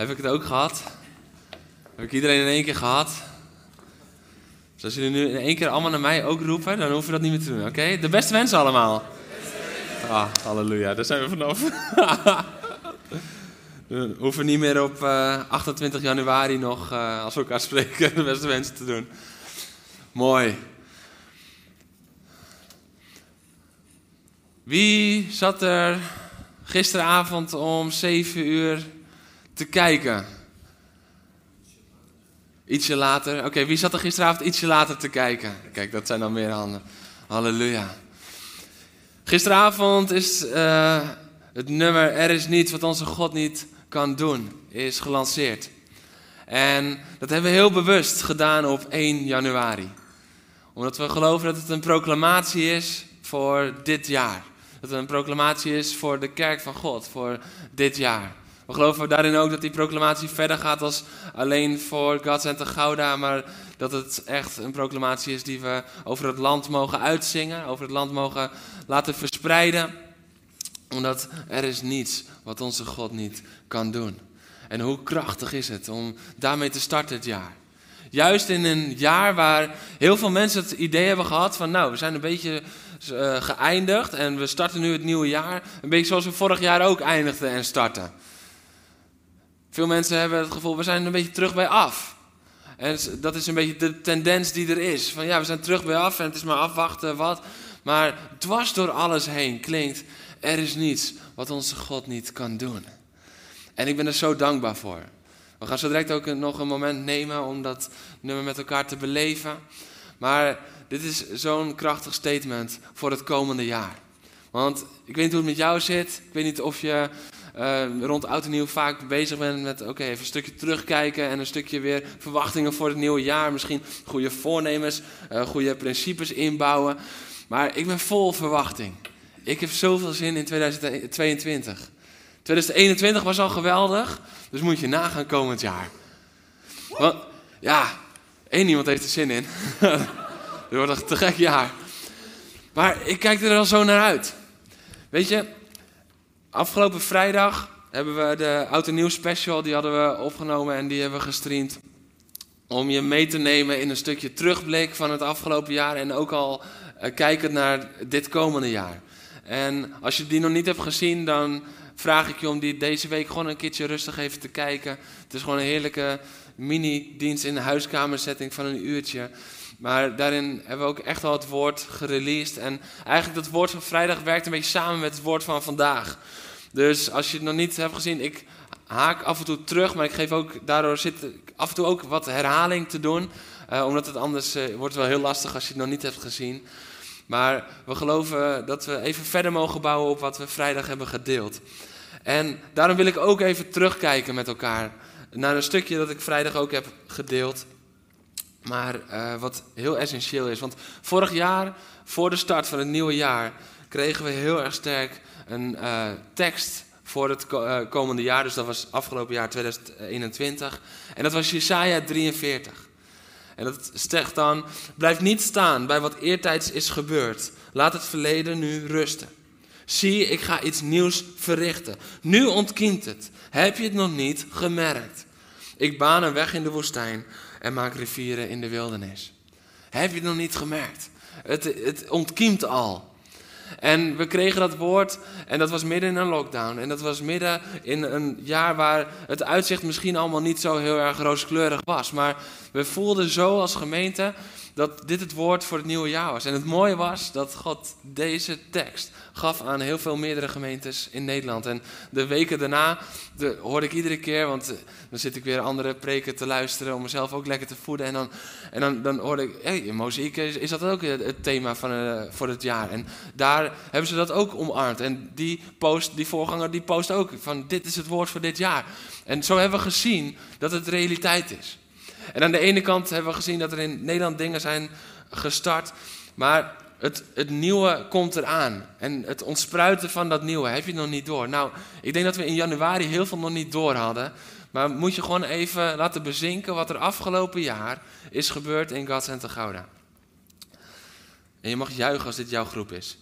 Heb ik het ook gehad? Heb ik iedereen in één keer gehad? Dus als jullie nu in één keer allemaal naar mij ook roepen, dan hoeven we dat niet meer te doen, oké? De beste wensen allemaal. Ah, halleluja, daar zijn we vanaf. we hoeven niet meer op eh, 28 januari nog, eh, als we elkaar spreken, de beste wensen te doen. Mooi. Wie zat er gisteravond om 7 uur te kijken? Ietsje later. Oké, wie zat er gisteravond ietsje later te kijken? Kijk, dat zijn dan meer handen. Halleluja. Gisteravond is eh, het nummer Er is niets wat onze God niet kan doen, is gelanceerd. En dat hebben we heel bewust gedaan op 1 januari. Omdat we geloven dat het een proclamatie is voor dit jaar. Dat het een proclamatie is voor de kerk van God, voor dit jaar. We geloven daarin ook dat die proclamatie verder gaat als alleen voor God Center Gouda, maar dat het echt een proclamatie is die we over het land mogen uitzingen, over het land mogen laten verspreiden. Omdat er is niets wat onze God niet kan doen. En hoe krachtig is het om daarmee te starten het jaar. Juist in een jaar waar heel veel mensen het idee hebben gehad van nou, we zijn een beetje uh, geëindigd en we starten nu het nieuwe jaar. Een beetje zoals we vorig jaar ook eindigden en starten. Veel mensen hebben het gevoel, we zijn een beetje terug bij af. En dat is een beetje de tendens die er is. Van ja, we zijn terug bij af en het is maar afwachten wat. Maar dwars door alles heen klinkt, er is niets wat onze God niet kan doen. En ik ben er zo dankbaar voor. We gaan zo direct ook nog een moment nemen om dat nummer met elkaar te beleven. Maar dit is zo'n krachtig statement voor het komende jaar. Want ik weet niet hoe het met jou zit. Ik weet niet of je uh, rond oud en nieuw vaak bezig bent met oké, even een stukje terugkijken en een stukje weer verwachtingen voor het nieuwe jaar. Misschien goede voornemens, uh, goede principes inbouwen. Maar ik ben vol verwachting. Ik heb zoveel zin in 2022. 2021 was al geweldig, dus moet je nagaan komend jaar. Want, ja, één iemand heeft er zin in. Dit wordt een te gek jaar. Maar ik kijk er al zo naar uit. Weet je, afgelopen vrijdag hebben we de Oud en Nieuw special, die hadden we opgenomen en die hebben we gestreamd. Om je mee te nemen in een stukje terugblik van het afgelopen jaar en ook al uh, kijkend naar dit komende jaar. En als je die nog niet hebt gezien, dan vraag ik je om die deze week gewoon een keertje rustig even te kijken. Het is gewoon een heerlijke mini-dienst in de huiskamersetting van een uurtje. Maar daarin hebben we ook echt wel het woord gereleased. En eigenlijk dat woord van vrijdag werkt een beetje samen met het woord van vandaag. Dus als je het nog niet hebt gezien, ik haak af en toe terug. Maar ik geef ook, daardoor zit af en toe ook wat herhaling te doen. Uh, omdat het anders uh, wordt wel heel lastig als je het nog niet hebt gezien. Maar we geloven dat we even verder mogen bouwen op wat we vrijdag hebben gedeeld. En daarom wil ik ook even terugkijken met elkaar naar een stukje dat ik vrijdag ook heb gedeeld. Maar uh, wat heel essentieel is. Want vorig jaar, voor de start van het nieuwe jaar, kregen we heel erg sterk een uh, tekst voor het uh, komende jaar. Dus dat was afgelopen jaar 2021. En dat was Jesaja 43. En dat zegt dan: Blijf niet staan bij wat eertijds is gebeurd. Laat het verleden nu rusten. Zie, ik ga iets nieuws verrichten. Nu ontkiemt het. Heb je het nog niet gemerkt? Ik baan een weg in de woestijn en maak rivieren in de wildernis. Heb je het nog niet gemerkt? Het, het ontkiemt al. En we kregen dat woord en dat was midden in een lockdown. En dat was midden in een jaar waar het uitzicht misschien allemaal niet zo heel erg rooskleurig was. Maar we voelden zo als gemeente dat dit het woord voor het nieuwe jaar was. En het mooie was dat God deze tekst gaf aan heel veel meerdere gemeentes in Nederland. En de weken daarna de, hoorde ik iedere keer, want eh, dan zit ik weer andere preken te luisteren om mezelf ook lekker te voeden. En dan, en dan, dan hoorde ik, hé, hey, is, dat ook het thema van, uh, voor het jaar? En daar hebben ze dat ook omarmd. En die post, die voorganger, die post ook van dit is het woord voor dit jaar. En zo hebben we gezien dat het realiteit is. En aan de ene kant hebben we gezien dat er in Nederland dingen zijn gestart, maar het, het nieuwe komt eraan. En het ontspruiten van dat nieuwe heb je nog niet door. Nou, ik denk dat we in januari heel veel nog niet door hadden. Maar moet je gewoon even laten bezinken wat er afgelopen jaar is gebeurd in God Center Gouda. En je mag juichen als dit jouw groep is.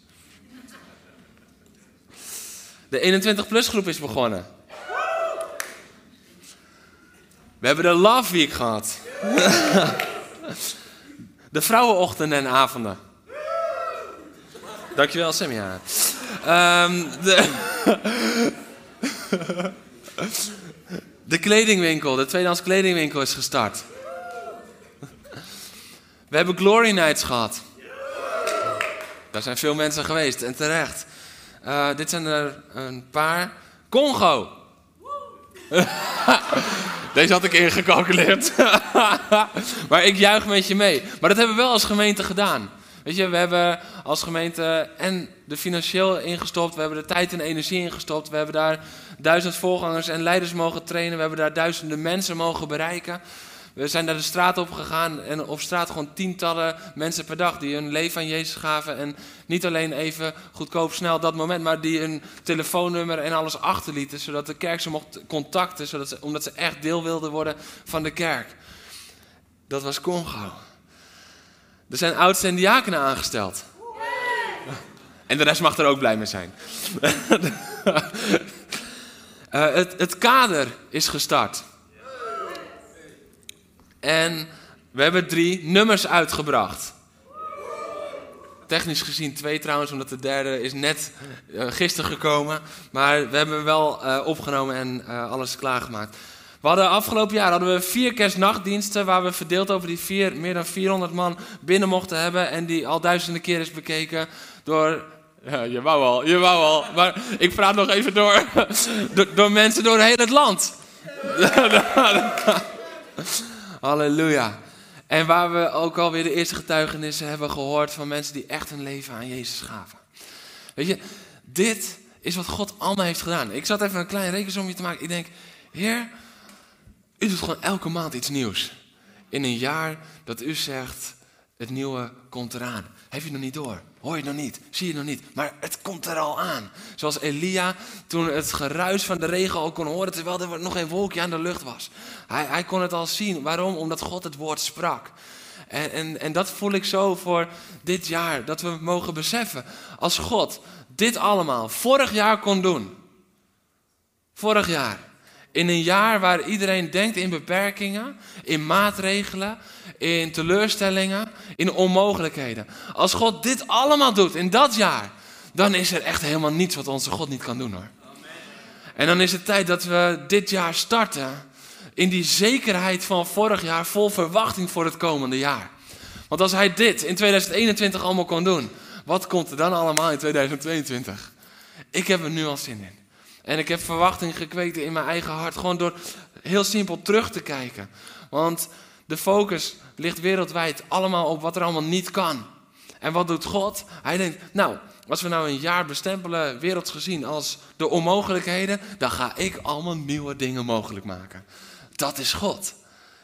De 21-plus groep is begonnen. We hebben de Love Week gehad. de vrouwenochtenden en avonden. Dankjewel, Sam. Ja. Um, de, de kledingwinkel, de tweedehands kledingwinkel is gestart. We hebben Glory Nights gehad. Daar zijn veel mensen geweest en terecht. Uh, dit zijn er een paar. Congo. Deze had ik ingecalculeerd. maar ik juich met je mee. Maar dat hebben we wel als gemeente gedaan. Weet je, we hebben als gemeente en de financieel ingestopt, we hebben de tijd en energie ingestopt, we hebben daar duizend voorgangers en leiders mogen trainen, we hebben daar duizenden mensen mogen bereiken. We zijn daar de straat op gegaan en op straat gewoon tientallen mensen per dag die hun leven aan Jezus gaven. En niet alleen even goedkoop snel dat moment, maar die hun telefoonnummer en alles achterlieten. Zodat de kerk ze mocht contacten, zodat ze, omdat ze echt deel wilden worden van de kerk. Dat was Congo. Er zijn oudsten en diakenen aangesteld. En de rest mag er ook blij mee zijn. uh, het, het kader is gestart. En we hebben drie nummers uitgebracht. Technisch gezien twee trouwens, omdat de derde is net uh, gisteren gekomen. Maar we hebben wel uh, opgenomen en uh, alles klaargemaakt. We hadden afgelopen jaar hadden we vier kerstnachtdiensten waar we verdeeld over die vier, meer dan 400 man binnen mochten hebben. En die al duizenden keer is bekeken door je wou al, je wou al. Maar ik praat nog even door. door, door mensen door heel het land. Halleluja. En waar we ook alweer de eerste getuigenissen hebben gehoord van mensen die echt hun leven aan Jezus gaven. Weet je, dit is wat God allemaal heeft gedaan. Ik zat even een klein rekensomje te maken. Ik denk, Heer, u doet gewoon elke maand iets nieuws. In een jaar dat u zegt, het nieuwe komt eraan. Heb je nog niet door? Hoor je nog niet? Zie je nog niet? Maar het komt er al aan. Zoals Elia toen het geruis van de regen al kon horen terwijl er nog geen wolkje aan de lucht was. Hij, hij kon het al zien. Waarom? Omdat God het woord sprak. En, en, en dat voel ik zo voor dit jaar. Dat we mogen beseffen. Als God dit allemaal vorig jaar kon doen. Vorig jaar. In een jaar waar iedereen denkt in beperkingen, in maatregelen, in teleurstellingen, in onmogelijkheden. Als God dit allemaal doet in dat jaar, dan is er echt helemaal niets wat onze God niet kan doen hoor. En dan is het tijd dat we dit jaar starten in die zekerheid van vorig jaar, vol verwachting voor het komende jaar. Want als hij dit in 2021 allemaal kon doen, wat komt er dan allemaal in 2022? Ik heb er nu al zin in. En ik heb verwachting gekweekt in mijn eigen hart. Gewoon door heel simpel terug te kijken. Want de focus ligt wereldwijd allemaal op wat er allemaal niet kan. En wat doet God? Hij denkt, nou, als we nou een jaar bestempelen, wereldsgezien, als de onmogelijkheden, dan ga ik allemaal nieuwe dingen mogelijk maken. Dat is God.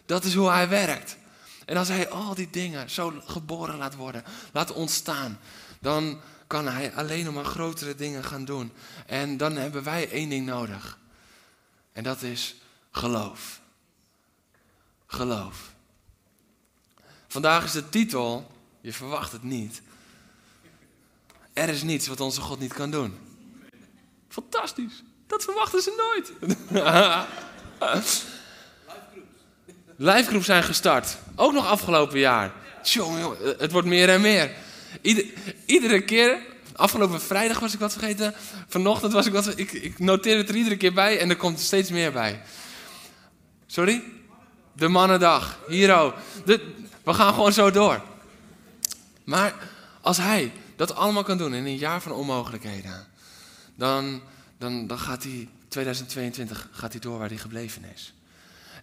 Dat is hoe hij werkt. En als hij al die dingen zo geboren laat worden, laat ontstaan, dan kan hij alleen nog maar grotere dingen gaan doen. En dan hebben wij één ding nodig. En dat is geloof. Geloof. Vandaag is de titel, je verwacht het niet. Er is niets wat onze God niet kan doen. Fantastisch. Dat verwachten ze nooit. Livegroeps zijn gestart. Ook nog afgelopen jaar. Tjonge, het wordt meer en meer. iedere keer, afgelopen vrijdag was ik wat vergeten. Vanochtend was ik wat ik, ik noteer het er iedere keer bij en er komt steeds meer bij. Sorry? De mannendag. Hero. De, we gaan gewoon zo door. Maar als hij dat allemaal kan doen in een jaar van onmogelijkheden, dan, dan, dan gaat hij 2022 gaat hij door waar hij gebleven is.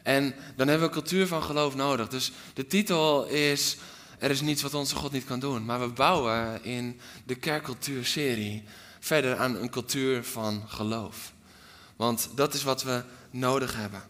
En dan hebben we cultuur van geloof nodig. Dus de titel is Er is niets wat onze God niet kan doen. Maar we bouwen in de kerkcultuurserie verder aan een cultuur van geloof. Want dat is wat we nodig hebben.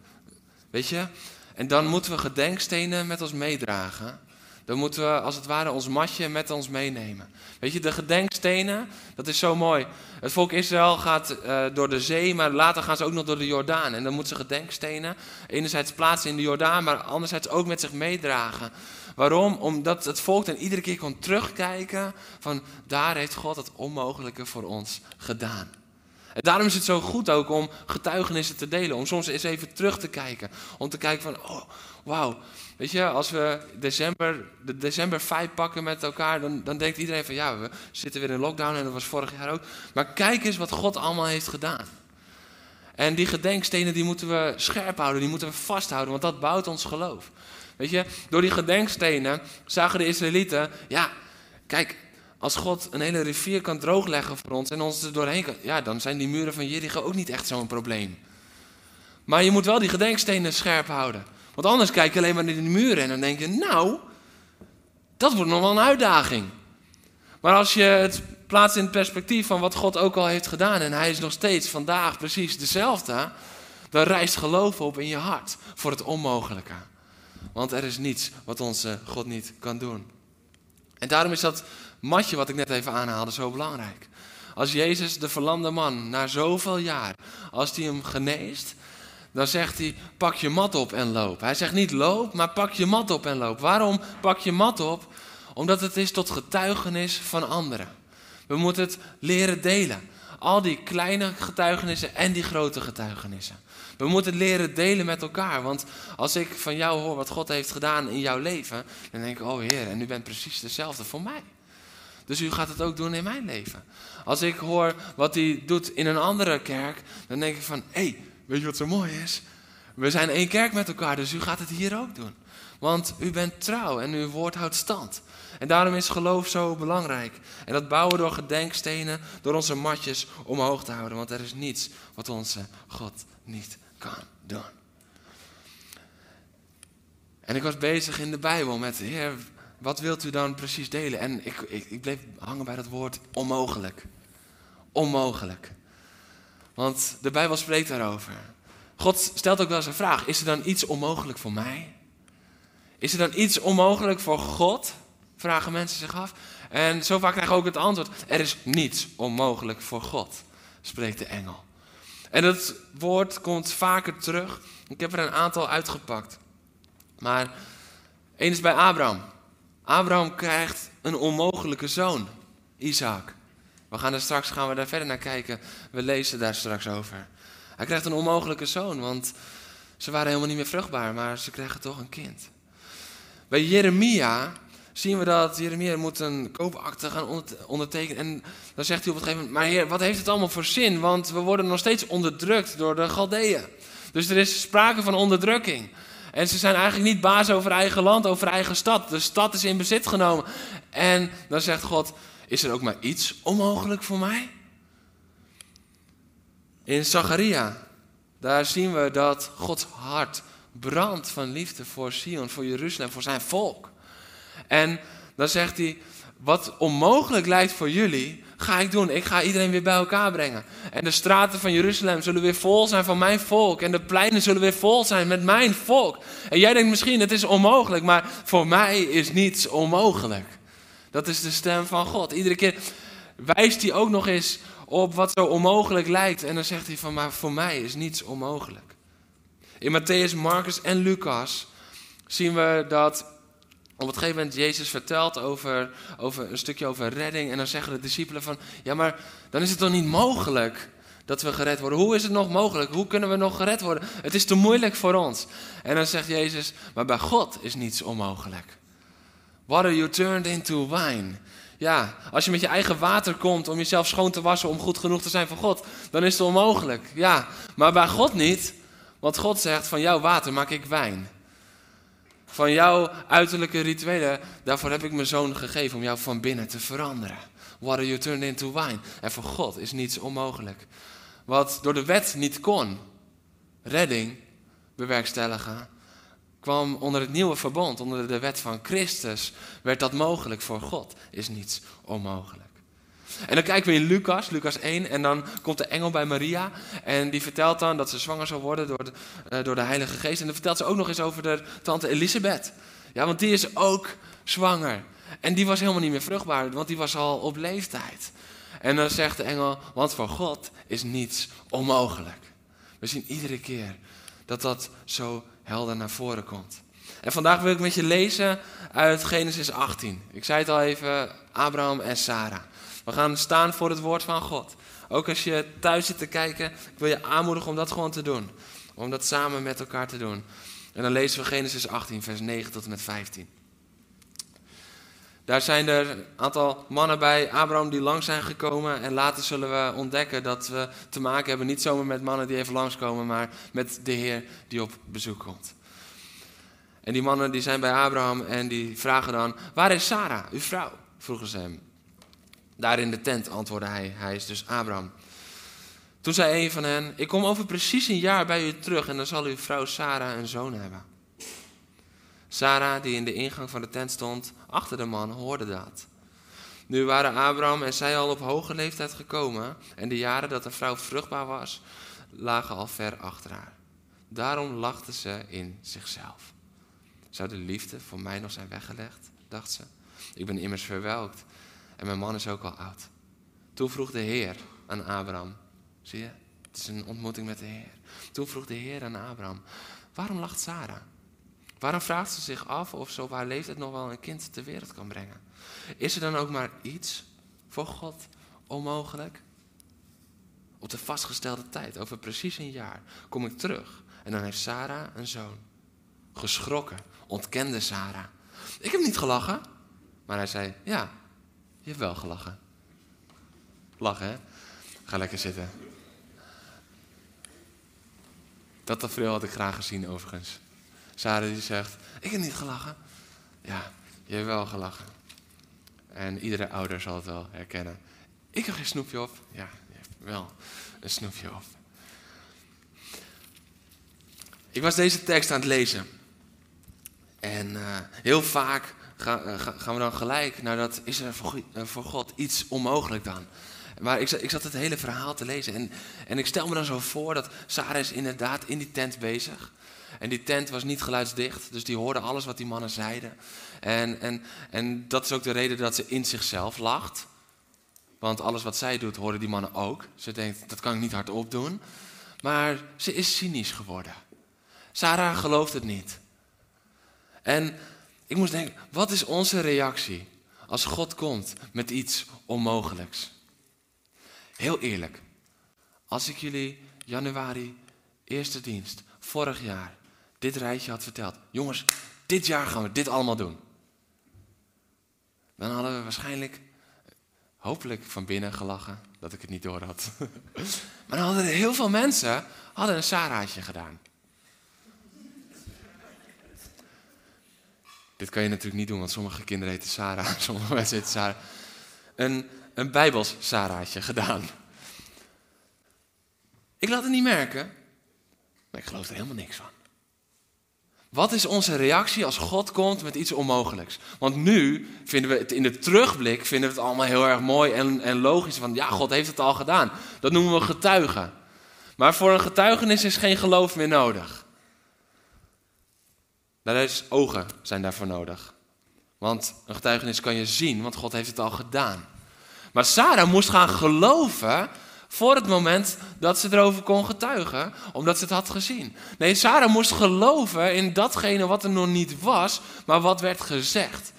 Weet je? En dan moeten we gedenkstenen met ons meedragen. Dan moeten we als het ware ons matje met ons meenemen. Weet je, de gedenkstenen, dat is zo mooi. Het volk Israël gaat uh, door de zee, maar later gaan ze ook nog door de Jordaan. En dan moeten ze gedenkstenen enerzijds plaatsen in de Jordaan, maar anderzijds ook met zich meedragen. Waarom? Omdat het volk dan iedere keer kon terugkijken van daar heeft God het onmogelijke voor ons gedaan. En daarom is het zo goed ook om getuigenissen te delen. Om soms eens even terug te kijken. Om te kijken van, oh, wauw. Weet je, als we december, de december 5 pakken met elkaar, dan, dan denkt iedereen van, ja, we zitten weer in lockdown en dat was vorig jaar ook. Maar kijk eens wat God allemaal heeft gedaan. En die gedenkstenen die moeten we scherp houden, die moeten we vasthouden, want dat bouwt ons geloof. Weet je, door die gedenkstenen zagen de Israëlieten, ja, kijk, als God een hele rivier kan droogleggen voor ons en ons er doorheen kan, ja, dan zijn die muren van Jericho ook niet echt zo'n probleem. Maar je moet wel die gedenkstenen scherp houden. Want anders kijk je alleen maar naar die muren en dan denk je, nou, dat wordt nog wel een uitdaging. Maar als je het plaatst in het perspectief van wat God ook al heeft gedaan en hij is nog steeds vandaag precies dezelfde, dan rijst geloof op in je hart voor het onmogelijke. Want er is niets wat onze God niet kan doen. En daarom is dat matje wat ik net even aanhaalde zo belangrijk. Als Jezus, de verlamde man, na zoveel jaar, als hij hem geneest, dan zegt hij: pak je mat op en loop. Hij zegt niet loop, maar pak je mat op en loop. Waarom pak je mat op? Omdat het is tot getuigenis van anderen. We moeten het leren delen. Al die kleine getuigenissen en die grote getuigenissen. We moeten het leren delen met elkaar. Want als ik van jou hoor wat God heeft gedaan in jouw leven, dan denk ik: oh Heer, en u bent precies dezelfde voor mij. Dus u gaat het ook doen in mijn leven. Als ik hoor wat hij doet in een andere kerk, dan denk ik van, hé, hey, weet je wat zo mooi is? We zijn één kerk met elkaar, dus u gaat het hier ook doen. Want u bent trouw en uw woord houdt stand. En daarom is geloof zo belangrijk. En dat bouwen door gedenkstenen, door onze matjes omhoog te houden. Want er is niets wat onze God niet kan doen. En ik was bezig in de Bijbel met, Heer, wat wilt u dan precies delen? En ik, ik, ik bleef hangen bij dat woord onmogelijk. Onmogelijk. Want de Bijbel spreekt daarover. God stelt ook wel eens een vraag: is er dan iets onmogelijk voor mij? Is er dan iets onmogelijk voor God? Vragen mensen zich af. En zo vaak krijgen we ook het antwoord: er is niets onmogelijk voor God, spreekt de engel. En dat woord komt vaker terug. Ik heb er een aantal uitgepakt. Maar één is bij Abraham. Abraham krijgt een onmogelijke zoon, Isaac. We gaan er straks gaan we daar verder naar kijken. We lezen daar straks over. Hij krijgt een onmogelijke zoon, want ze waren helemaal niet meer vruchtbaar, maar ze krijgen toch een kind. Bij Jeremia zien we dat Jeremia moet een koopakte gaan ondertekenen. En dan zegt hij op een gegeven moment, maar heer, wat heeft het allemaal voor zin? Want we worden nog steeds onderdrukt door de Galdeën. Dus er is sprake van onderdrukking. En ze zijn eigenlijk niet baas over eigen land, over eigen stad. De stad is in bezit genomen. En dan zegt God, is er ook maar iets onmogelijk voor mij? In Zacharia, daar zien we dat Gods hart brandt van liefde voor Sion, voor Jeruzalem, voor zijn volk. En dan zegt hij, wat onmogelijk lijkt voor jullie, ga ik doen. Ik ga iedereen weer bij elkaar brengen. En de straten van Jeruzalem zullen weer vol zijn van mijn volk. En de pleinen zullen weer vol zijn met mijn volk. En jij denkt misschien, het is onmogelijk, maar voor mij is niets onmogelijk. Dat is de stem van God. Iedere keer wijst hij ook nog eens op wat zo onmogelijk lijkt. En dan zegt hij van, maar voor mij is niets onmogelijk. In Matthäus, Marcus en Lucas zien we dat op een gegeven moment Jezus vertelt over, over een stukje over redding. En dan zeggen de discipelen van, ja maar dan is het toch niet mogelijk dat we gered worden. Hoe is het nog mogelijk? Hoe kunnen we nog gered worden? Het is te moeilijk voor ons. En dan zegt Jezus, maar bij God is niets onmogelijk. Water you turned into wine. Ja, als je met je eigen water komt om jezelf schoon te wassen, om goed genoeg te zijn voor God, dan is het onmogelijk. Ja, maar bij God niet. Want God zegt, van jouw water maak ik wijn. Van jouw uiterlijke rituelen, daarvoor heb ik mijn zoon gegeven om jou van binnen te veranderen. Water you turned into wine. En voor God is niets onmogelijk. Wat door de wet niet kon, redding bewerkstelligen, kwam onder het nieuwe verbond, onder de wet van Christus, werd dat mogelijk voor God. Is niets onmogelijk. En dan kijken we in Lucas, Lucas 1, en dan komt de engel bij Maria. En die vertelt dan dat ze zwanger zal worden door de, uh, door de Heilige Geest. En dan vertelt ze ook nog eens over de tante Elisabeth. Ja, want die is ook zwanger. En die was helemaal niet meer vruchtbaar, want die was al op leeftijd. En dan zegt de engel, want voor God is niets onmogelijk. We zien iedere keer dat dat zo helder naar voren komt. En vandaag wil ik met je lezen uit Genesis 18. Ik zei het al even, Abraham en Sarah. We gaan staan voor het woord van God. Ook als je thuis zit te kijken, ik wil je aanmoedigen om dat gewoon te doen. Om dat samen met elkaar te doen. En dan lezen we Genesis 18, vers 9 tot en met 15. Daar zijn er een aantal mannen bij Abraham die lang zijn gekomen. En later zullen we ontdekken dat we te maken hebben niet zomaar met mannen die even langskomen, maar met de Heer die op bezoek komt. En die mannen die zijn bij Abraham en die vragen dan, waar is Sarah, uw vrouw? Vroegen ze hem. Daar in de tent, antwoordde hij. Hij is dus Abraham. Toen zei een van hen: Ik kom over precies een jaar bij u terug en dan zal uw vrouw Sarah een zoon hebben. Sarah, die in de ingang van de tent stond, achter de man, hoorde dat. Nu waren Abraham en zij al op hoge leeftijd gekomen en de jaren dat de vrouw vruchtbaar was, lagen al ver achter haar. Daarom lachte ze in zichzelf. Zou de liefde voor mij nog zijn weggelegd, dacht ze. Ik ben immers verwelkt en mijn man is ook al oud. Toen vroeg de Heer aan Abraham. Zie je? Het is een ontmoeting met de Heer. Toen vroeg de Heer aan Abraham. Waarom lacht Sarah? Waarom vraagt ze zich af of ze op haar leeftijd nog wel een kind ter wereld kan brengen? Is er dan ook maar iets voor God onmogelijk? Op de vastgestelde tijd, over precies een jaar, kom ik terug. En dan heeft Sarah een zoon. Geschrokken, ontkende Sarah. Ik heb niet gelachen. Maar hij zei, ja, je hebt wel gelachen. Lachen, hè? Ga lekker zitten. Dat tafereel had ik graag gezien, overigens. Sarah die zegt, ik heb niet gelachen. Ja, je hebt wel gelachen. En iedere ouder zal het wel herkennen. Ik heb geen snoepje op. Ja, je hebt wel een snoepje op. Ik was deze tekst aan het lezen. En uh, heel vaak eh, gaan we dan gelijk naar dat, is er eh, voor God iets onmogelijk dan? Maar ik, ik zat het hele verhaal te lezen en, en ik stel me dan zo voor dat Sarah is inderdaad in die tent bezig. En die tent was niet geluidsdicht, dus die hoorde alles wat die mannen zeiden. En, en, en dat is ook de reden dat ze in zichzelf lacht. Want alles wat zij doet, horen die mannen ook. Ze denkt, dat kan ik niet hardop doen. Maar ze is cynisch geworden. Sarah gelooft het niet. En ik moest denken, wat is onze reactie als God komt met iets onmogelijks? Heel eerlijk, als ik jullie januari, eerste dienst, vorig jaar, dit rijtje had verteld. Jongens, dit jaar gaan we dit allemaal doen. Dan hadden we waarschijnlijk, hopelijk van binnen gelachen, dat ik het niet door had. maar dan hadden heel veel mensen hadden een Sarah'tje gedaan. Dit kan je natuurlijk niet doen, want sommige kinderen heten Sarah, sommige mensen heten Sarah. Een, een Bijbels Sarah'tje gedaan. Ik laat het niet merken, maar ik geloof er helemaal niks van. Wat is onze reactie als God komt met iets onmogelijks? Want nu vinden we het in de terugblik vinden we het allemaal heel erg mooi en, en logisch. Van ja, God heeft het al gedaan. Dat noemen we getuigen. Maar voor een getuigenis is geen geloof meer nodig. Daar is ogen zijn daarvoor nodig. Want een getuigenis kan je zien, want God heeft het al gedaan. Maar Sarah moest gaan geloven voor het moment dat ze erover kon getuigen, omdat ze het had gezien. Nee, Sarah moest geloven in datgene wat er nog niet was, maar wat werd gezegd.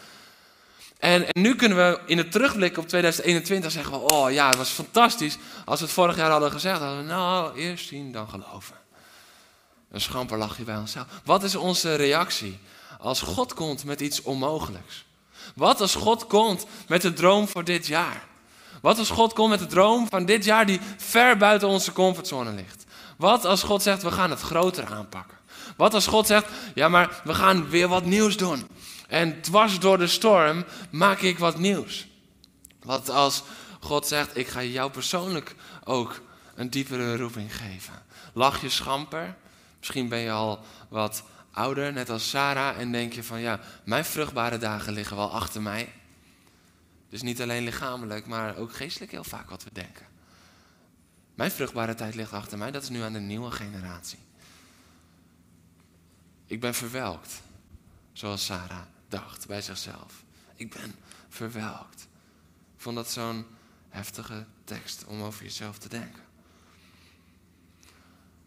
En, en, nu kunnen we in het terugblik op 2021 zeggen oh ja, het was fantastisch. Als we het vorig jaar hadden gezegd, hadden we nou eerst zien, dan geloven. Een schamper lachje bij onszelf. Wat is onze reactie als God komt met iets onmogelijks? Wat als God komt met de droom voor dit jaar? Wat als God komt met de droom van dit jaar die ver buiten onze comfortzone ligt? Wat als God zegt, we gaan het groter aanpakken? Wat als God zegt, ja maar we gaan weer wat nieuws doen. En dwars door de storm maak ik wat nieuws. Wat als God zegt, ik ga jou persoonlijk ook een diepere roeping geven. Lach je schamper? Misschien ben je al wat ouder, net als Sarah, en denk je van ja, mijn vruchtbare dagen liggen wel achter mij. Dus niet alleen lichamelijk, maar ook geestelijk heel vaak wat we denken. Mijn vruchtbare tijd ligt achter mij, dat is nu aan de nieuwe generatie. Ik ben verwelkt, zoals Sarah dacht bij zichzelf. Ik ben verwelkt. Ik vond dat zo'n heftige tekst om over jezelf te denken.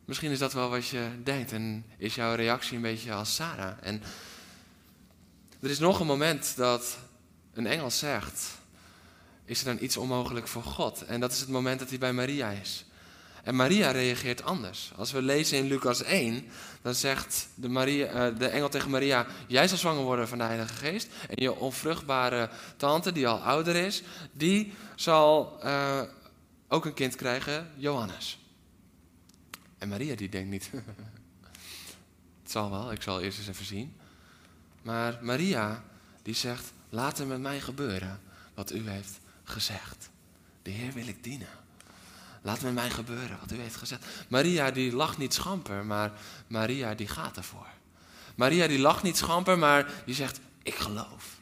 Misschien is dat wel wat je denkt en is jouw reactie een beetje als Sarah. En er is nog een moment dat een engel zegt: Is er dan iets onmogelijk voor God? En dat is het moment dat hij bij Maria is. En Maria reageert anders. Als we lezen in Lucas 1, dan zegt de, Maria, eh, de engel tegen Maria: Jij zal zwanger worden van de Heilige Geest. En je onvruchtbare tante, die al ouder is, die zal uh, ook een kind krijgen, Johannes. En Maria die denkt niet, het zal wel, ik zal eerst eens even zien. Maar Maria die zegt, laat er met mij gebeuren wat u heeft gezegd. De Heer wil ik dienen. Laat met mij gebeuren wat u heeft gezegd. Maria die lacht niet schamper, maar Maria die gaat ervoor. Maria die lacht niet schamper, maar die zegt, ik geloof.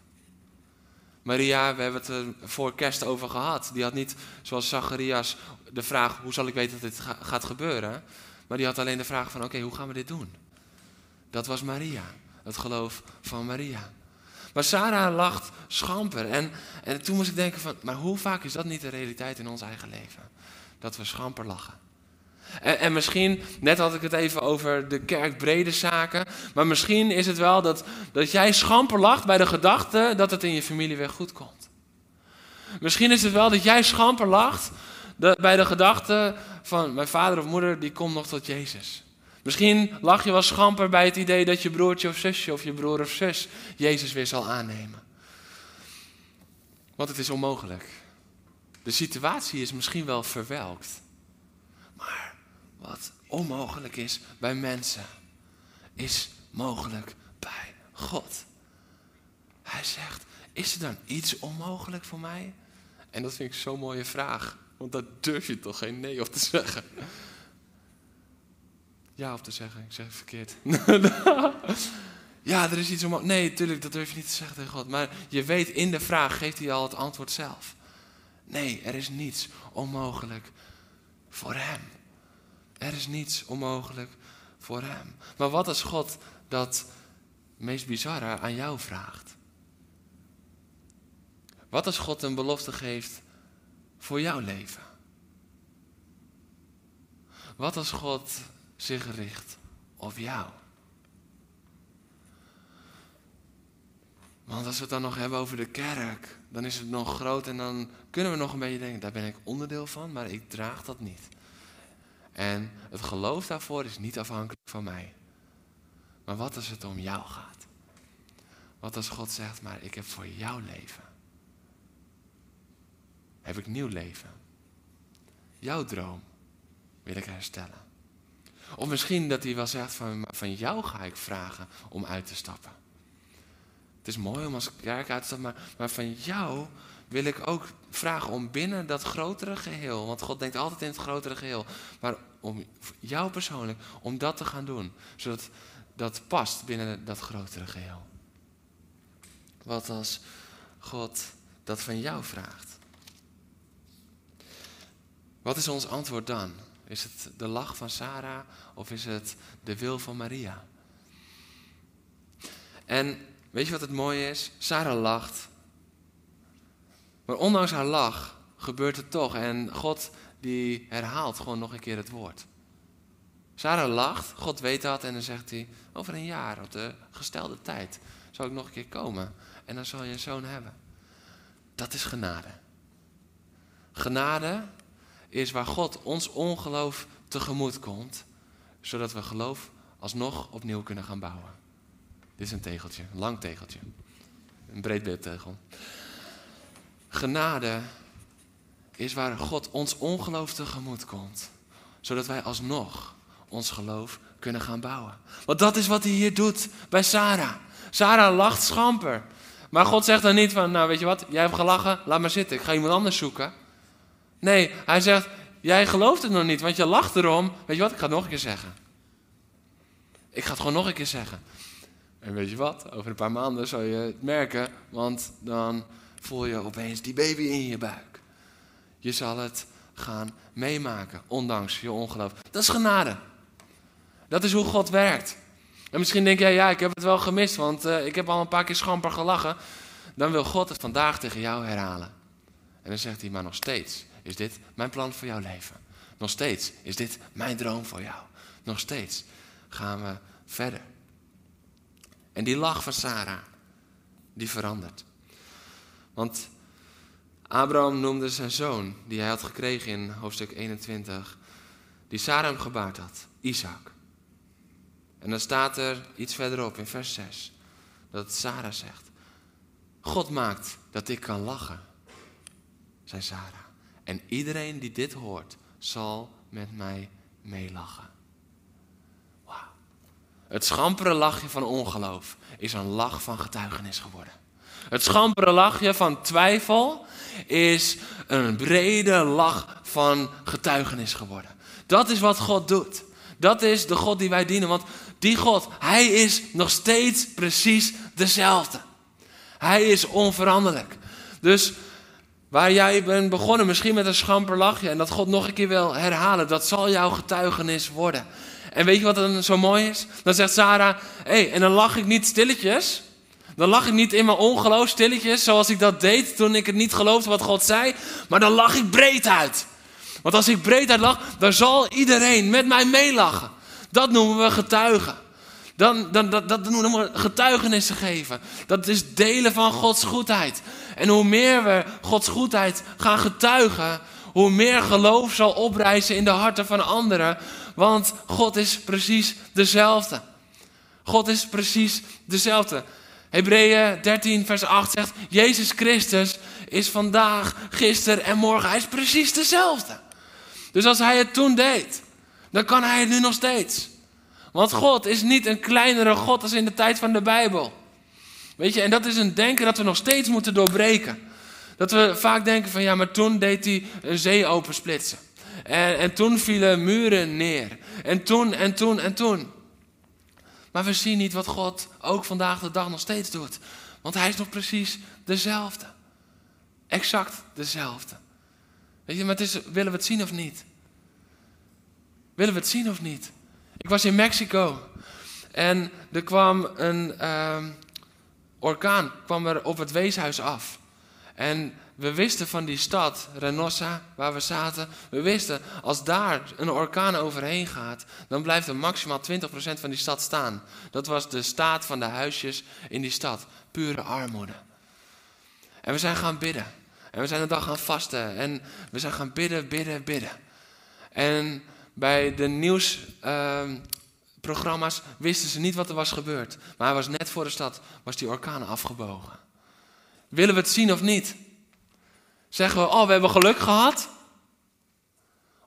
Maria, we hebben het er voor kerst over gehad. Die had niet, zoals Zacharias, de vraag: hoe zal ik weten dat dit gaat gebeuren? Maar die had alleen de vraag van: oké, hoe gaan we dit doen? Dat was Maria, het geloof van Maria. Maar Sarah lacht schamper. En, en toen moest ik denken: van, maar hoe vaak is dat niet de realiteit in ons eigen leven? Dat we schamper lachen. En, en, misschien, net had ik het even over de kerkbrede zaken, maar misschien is het wel dat, dat jij schamper lacht bij de gedachte dat het in je familie weer goed komt. Misschien is het wel dat jij schamper lacht bij de gedachte van mijn vader of moeder, die komt nog tot Jezus. Misschien lach je wel schamper bij het idee dat je broertje of zusje of je broer of zus Jezus weer zal aannemen. Want het is onmogelijk. De situatie is misschien wel verwelkt. Maar wat onmogelijk is bij mensen, is mogelijk bij God. Hij zegt, is er dan iets onmogelijk voor mij? En dat vind ik zo'n mooie vraag. Want daar durf je toch geen nee op te zeggen. Ja op te zeggen, ik zeg het verkeerd. ja, er is iets om. Nee, tuurlijk, dat durf je niet te zeggen tegen God. Maar je weet, in de vraag geeft hij al het antwoord zelf. Nee, er is niets onmogelijk voor hem. Er is niets onmogelijk voor hem. Maar wat als God dat meest bizarre aan jou vraagt? Wat als God een belofte geeft voor jouw leven? Wat als God zich richt op jou? Want als we het dan nog hebben over de kerk, dan is het nog groot en dan kunnen we nog een beetje denken, daar ben ik onderdeel van, maar ik draag dat niet. En het geloof daarvoor is niet afhankelijk van mij. Maar wat als het om jou gaat? Wat als God zegt, maar ik heb voor jouw leven heb ik nieuw leven. Jouw droom wil ik herstellen. Of misschien dat hij wel zegt van, van jou ga ik vragen om uit te stappen. Het is mooi om als kerk uit te stappen, maar, maar van jou wil ik ook vragen om binnen dat grotere geheel, want God denkt altijd in het grotere geheel, maar om jou persoonlijk, om dat te gaan doen, zodat dat past binnen dat grotere geheel. Wat als God dat van jou vraagt? Wat is ons antwoord dan? Is het de lach van Sarah of is het de wil van Maria? En weet je wat het mooie is? Sarah lacht. Maar ondanks haar lach gebeurt het toch. En God die herhaalt gewoon nog een keer het woord. Sarah lacht, God weet dat en dan zegt hij, over een jaar, op de gestelde tijd, zal ik nog een keer komen. En dan zal je een zoon hebben. Dat is genade. Genade is waar God ons ongeloof tegemoet komt, zodat we geloof alsnog opnieuw kunnen gaan bouwen. Dit is een tegeltje, een lang tegeltje. Een breed bedtegel. Genade is waar God ons ongeloof tegemoet komt, zodat wij alsnog ons geloof kunnen gaan bouwen. Want dat is wat hij hier doet bij Sarah. Sarah lacht schamper. Maar God zegt dan niet van, nou weet je wat, jij hebt gelachen, laat maar zitten, ik ga iemand anders zoeken. Nee, hij zegt, jij gelooft het nog niet, want je lacht erom. Weet je wat, ik ga het nog een keer zeggen. Ik ga het gewoon nog een keer zeggen. En weet je wat, over een paar maanden zal je het merken, want dan voel je opeens die baby in je buik. Je zal het gaan meemaken, ondanks je ongeloof. Dat is genade. Dat is hoe God werkt. En misschien denk jij, ja, ik heb het wel gemist, want uh, ik heb al een paar keer schamper gelachen. Dan wil God het vandaag tegen jou herhalen. En dan zegt hij, maar nog steeds is dit mijn plan voor jouw leven. Nog steeds is dit mijn droom voor jou. Nog steeds gaan we verder. En die lach van Sarah, die verandert. Want Abraham noemde zijn zoon, die hij had gekregen in hoofdstuk 21, die Sarah hem gebaard had, Isaac. En dan staat er iets verderop in vers 6 dat Sarah zegt: God maakt dat ik kan lachen, zei Sarah. En iedereen die dit hoort, zal met mij meelachen. Het schampere lachje van ongeloof is een lach van getuigenis geworden. Het schampere lachje van twijfel is een brede lach van getuigenis geworden. Dat is wat God doet. Dat is de God die wij dienen. Want die God, Hij is nog steeds precies dezelfde. Hij is onveranderlijk. Dus waar jij bent begonnen, misschien met een schamper lachje, en dat God nog een keer wil herhalen, dat zal jouw getuigenis worden. En weet je wat dan zo mooi is? Dan zegt Sarah, hé, hey, en dan lach ik niet stilletjes. Dan lach ik niet in mijn ongeloof stilletjes, zoals ik dat deed toen ik het niet geloofde wat God zei. Maar dan lach ik breed uit. Want als ik breed uit lach, dan zal iedereen met mij meelachen. Dat noemen we getuigen. Dan, dan, dat, dat noemen we getuigenissen geven. Dat is delen van Gods goedheid. En hoe meer we Gods goedheid gaan getuigen, hoe meer geloof zal oprijzen in de harten van anderen. Want God is precies dezelfde. God is precies dezelfde. Hebreeën 13, vers 8 zegt: Jezus Christus is vandaag, gisteren en morgen. Hij is precies dezelfde. Dus als hij het toen deed, dan kan hij het nu nog steeds. Want God is niet een kleinere God als in de tijd van de Bijbel. Weet je, en dat is een denken dat we nog steeds moeten doorbreken. Dat we vaak denken van ja, maar toen deed hij een zee opensplitsen. En, en toen vielen muren neer. En toen, en toen, en toen. Maar we zien niet wat God ook vandaag de dag nog steeds doet. Want hij is nog precies dezelfde. Exact dezelfde. Weet je, maar het is, willen we het zien of niet? Willen we het zien of niet? Ik was in Mexico en er kwam een uh, orkaan kwam er op het weeshuis af. En we wisten van die stad, Reynosa, waar we zaten, we wisten als daar een orkaan overheen gaat, dan blijft er maximaal 20% van die stad staan. Dat was de staat van de huisjes in die stad, pure armoede. En we zijn gaan bidden. En we zijn een dag gaan vasten. En we zijn gaan bidden, bidden, bidden. En bij de nieuwsprogramma's ehm, uh, wisten ze niet wat er was gebeurd. Maar hij was net voor de stad, was die orkaan afgebogen. Willen we het zien of niet? Zeggen we, oh, we hebben geluk gehad?